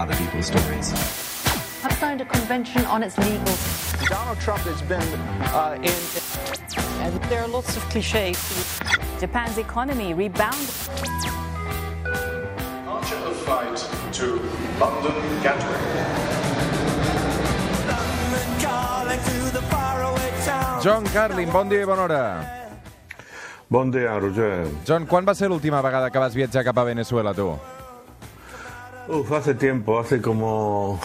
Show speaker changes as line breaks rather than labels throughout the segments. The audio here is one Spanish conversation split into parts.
other people's stories.
I've signed a convention on its legal.
Donald Trump has been uh, in.
And there are lots of cliches. Japan's economy rebounded.
Departure of flight to London Gatwick.
John Carlin, bon dia i bona hora.
Bon dia, Roger.
John, quan va ser l'última vegada que vas viatjar cap a Venezuela, tu?
Uf, hace tiempo, hace como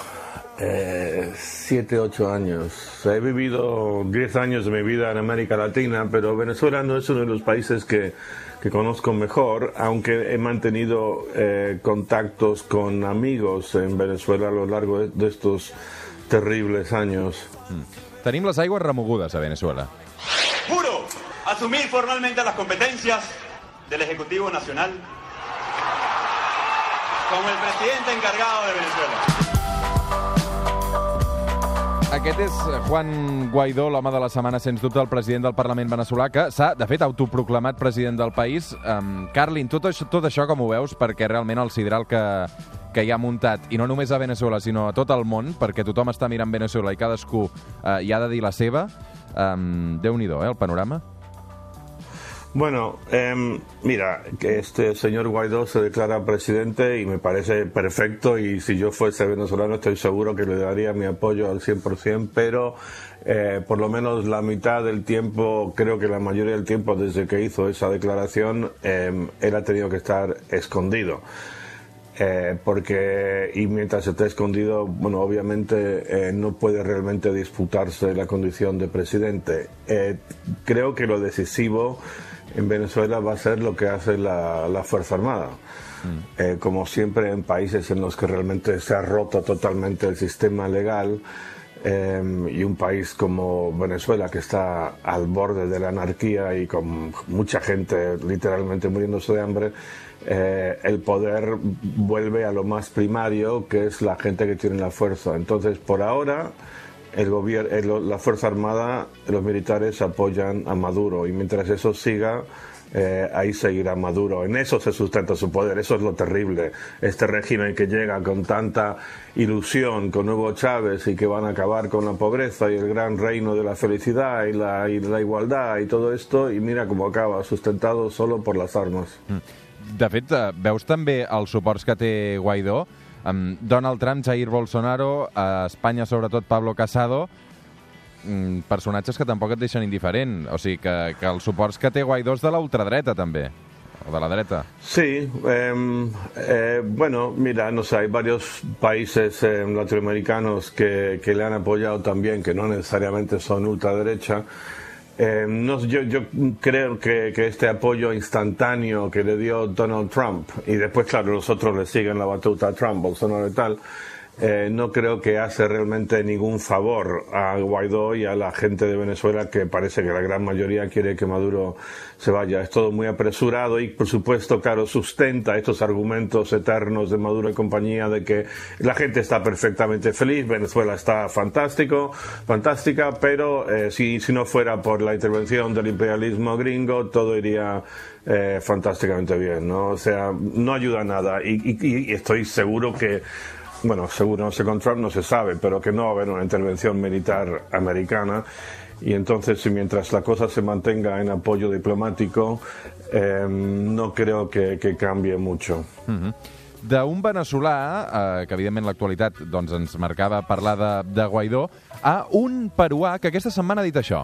eh, siete, ocho años. He vivido diez años de mi vida en América Latina, pero Venezuela no es uno de los países que, que conozco mejor, aunque he mantenido eh, contactos con amigos en Venezuela a lo largo de, de estos terribles años.
Tenim les aigües remogudes a Venezuela.
Juro asumir formalmente las competencias del Ejecutivo Nacional como el presidente encargado de Venezuela.
Aquest és Juan Guaidó, l'home de la setmana, sens dubte, el president del Parlament veneçolà, que s'ha, de fet, autoproclamat president del país. Um, Carlin, tot això, tot això com ho veus? Perquè realment el sideral que, que hi ha muntat, i no només a Venezuela, sinó a tot el món, perquè tothom està mirant Venezuela i cadascú uh, hi ha de dir la seva, um, Déu-n'hi-do, eh, el panorama?
Bueno, em, mira, que este señor Guaidó se declara presidente y me parece perfecto y si yo fuese venezolano estoy seguro que le daría mi apoyo al 100%, pero eh, por lo menos la mitad del tiempo, creo que la mayoría del tiempo desde que hizo esa declaración, em, él ha tenido que estar escondido. Eh, porque y mientras esté escondido, bueno, obviamente eh, no puede realmente disputarse la condición de presidente. Eh, creo que lo decisivo en Venezuela va a ser lo que hace la, la Fuerza Armada. Eh, como siempre en países en los que realmente se ha roto totalmente el sistema legal eh, y un país como Venezuela que está al borde de la anarquía y con mucha gente literalmente muriéndose de hambre, eh, el poder vuelve a lo más primario que es la gente que tiene la fuerza. Entonces, por ahora, el gobierno, la Fuerza Armada, los militares apoyan a Maduro y mientras eso siga, eh, ahí seguirá Maduro. En eso se sustenta su poder, eso es lo terrible. Este régimen que llega con tanta ilusión con Hugo Chávez y que van a acabar con la pobreza y el gran reino de la felicidad y la, igualdad y todo esto, y mira cómo acaba, sustentado solo por las armas.
De fet, eh, veus també els suports Guaidó? Um, Donald Trump, Jair Bolsonaro, a Espanya sobretot Pablo Casado, mm, personatges que tampoc et deixen indiferent. O sigui, que, que els suports que té Guaidó és de la ultradreta, també. O de la dreta.
Sí, em, eh, bueno, mira, no sé, hay varios países eh, latinoamericanos que, que le han apoyado también, que no necesariamente son ultraderecha. Eh, no, yo, yo creo que, que este apoyo instantáneo que le dio Donald Trump, y después, claro, los otros le siguen la batuta a Trump, Bolsonaro y tal, eh, no creo que hace realmente ningún favor a Guaidó y a la gente de Venezuela que parece que la gran mayoría quiere que Maduro se vaya. Es todo muy apresurado y, por supuesto, claro, sustenta estos argumentos eternos de Maduro y compañía de que la gente está perfectamente feliz, Venezuela está fantástico, fantástica, pero eh, si, si no fuera por la intervención del imperialismo gringo, todo iría eh, fantásticamente bien, ¿no? O sea, no ayuda a nada y, y- y estoy seguro que bueno, seguro no sé con Trump no se sabe, pero que no va a haber una intervención militar americana. Y entonces, mientras la cosa se mantenga en apoyo diplomático, eh, no creo que, que cambie mucho.
D'un veneçolà, eh, que evidentment l'actualitat doncs, ens marcava parlar de, de Guaidó, a un peruà que aquesta setmana ha dit això.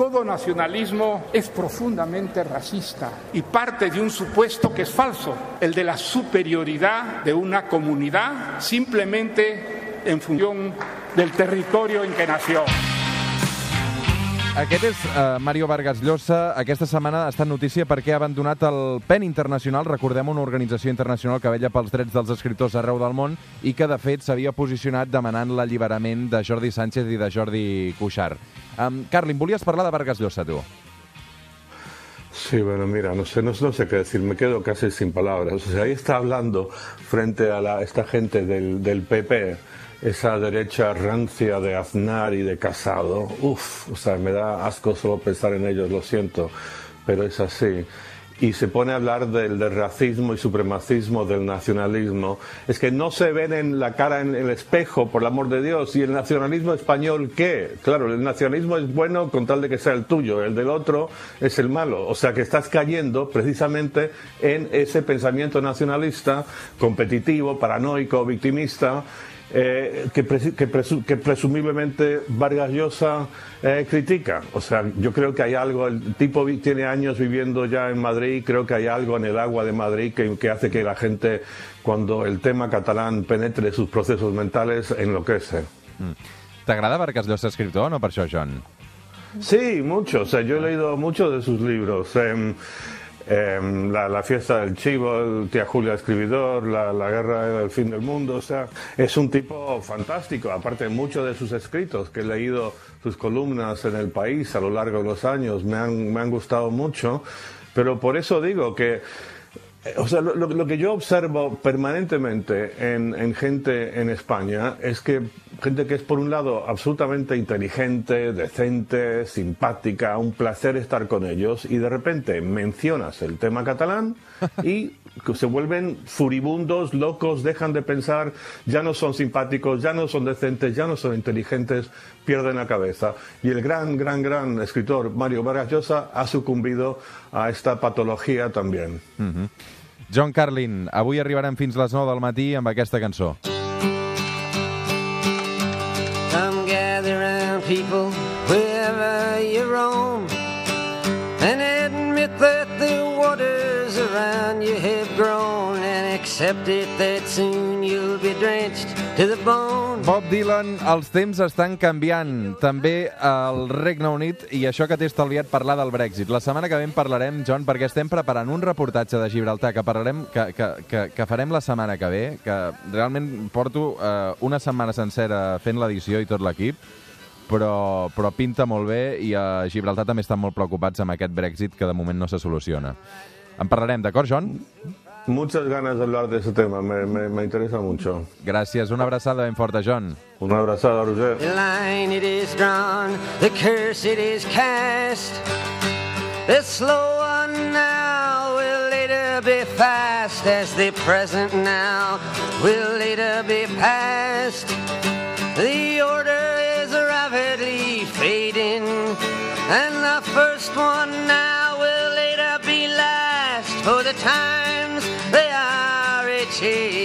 Todo nacionalismo es profundamente racista y parte de un supuesto que es falso, el de la superioridad de una comunidad simplemente en función del territorio en que nació.
Aquest és uh, Mario Vargas Llosa. Aquesta setmana ha estat notícia perquè ha abandonat el PEN Internacional, recordem una organització internacional que vella pels drets dels escriptors arreu del món i que, de fet, s'havia posicionat demanant l'alliberament de Jordi Sánchez i de Jordi Cuixart. Um, Carlin, volies parlar de Vargas Llosa, tu?
Sí, bueno, mira, no sé, no, no sé qué decir, me quedo casi sin palabras. O sea, ahí está hablando frente a la, esta gente del, del PP, esa derecha rancia de Aznar y de Casado. Uf, o sea, me da asco solo pensar en ellos, lo siento, pero es así. y se pone a hablar del, del racismo y supremacismo, del nacionalismo, es que no se ven en la cara en el espejo, por el amor de Dios, y el nacionalismo español, ¿qué? Claro, el nacionalismo es bueno con tal de que sea el tuyo, el del otro es el malo, o sea que estás cayendo precisamente en ese pensamiento nacionalista, competitivo, paranoico, victimista, eh, que, presu- que presu- que presumiblemente Vargas Llosa eh, critica. O sea, yo creo que hay algo, el tipo tiene años viviendo ya en Madrid, creo que hay algo en el agua de Madrid que, que hace que la gente, cuando el tema catalán penetre sus procesos mentales, enloquece.
T'agrada Vargas Llosa escriptor o no per això, John?
Sí, mucho. O sea, yo he leído muchos de sus libros. Em, em, la, fiesta del chivo, el tía Julia escribidor, la, la guerra era el fin del mundo. O sea, es un tipo fantástico. Aparte, muchos de sus escritos que he leído sus columnas en el país a lo largo de los años me han, me han gustado mucho. Pero por eso digo que O sea, lo, lo- que yo observo permanentemente en, en gente en España es que gente que es por un lado absolutamente inteligente, decente, simpática, un placer estar con ellos y de repente mencionas el tema catalán y se vuelven furibundos, locos, dejan de pensar, ya no son simpáticos, ya no son decentes, ya no son inteligentes, pierden la cabeza. Y el gran, gran, gran escritor Mario Vargas Llosa ha sucumbido a esta patología también.
John Carlin, avui arribarem fins les 9 del matí amb aquesta cançó.
Come gather round, people, waters around you have grown, and accept it that soon you'll be drenched to the bone.
Bob Dylan, els temps estan canviant, també al Regne Unit, i això que t'he estalviat parlar del Brexit. La setmana que ve en parlarem, John, perquè estem preparant un reportatge de Gibraltar que, parlarem, que, que, que, que farem la setmana que ve, que realment porto eh, una setmana sencera fent l'edició i tot l'equip, però, però pinta molt bé i a Gibraltar també estan molt preocupats amb aquest Brexit que de moment no se soluciona. En parlarem, d'acord, John?
Muchas ganas de hablar de ese tema, me, me- me interesa mucho.
Gràcies, una abraçada ben forta, John.
Una abrazada, Roger.
The line it is drawn, the curse it is cast. The slow one now will later be fast, as the present now will later be past. And the first one now will later be last. For the times they are a.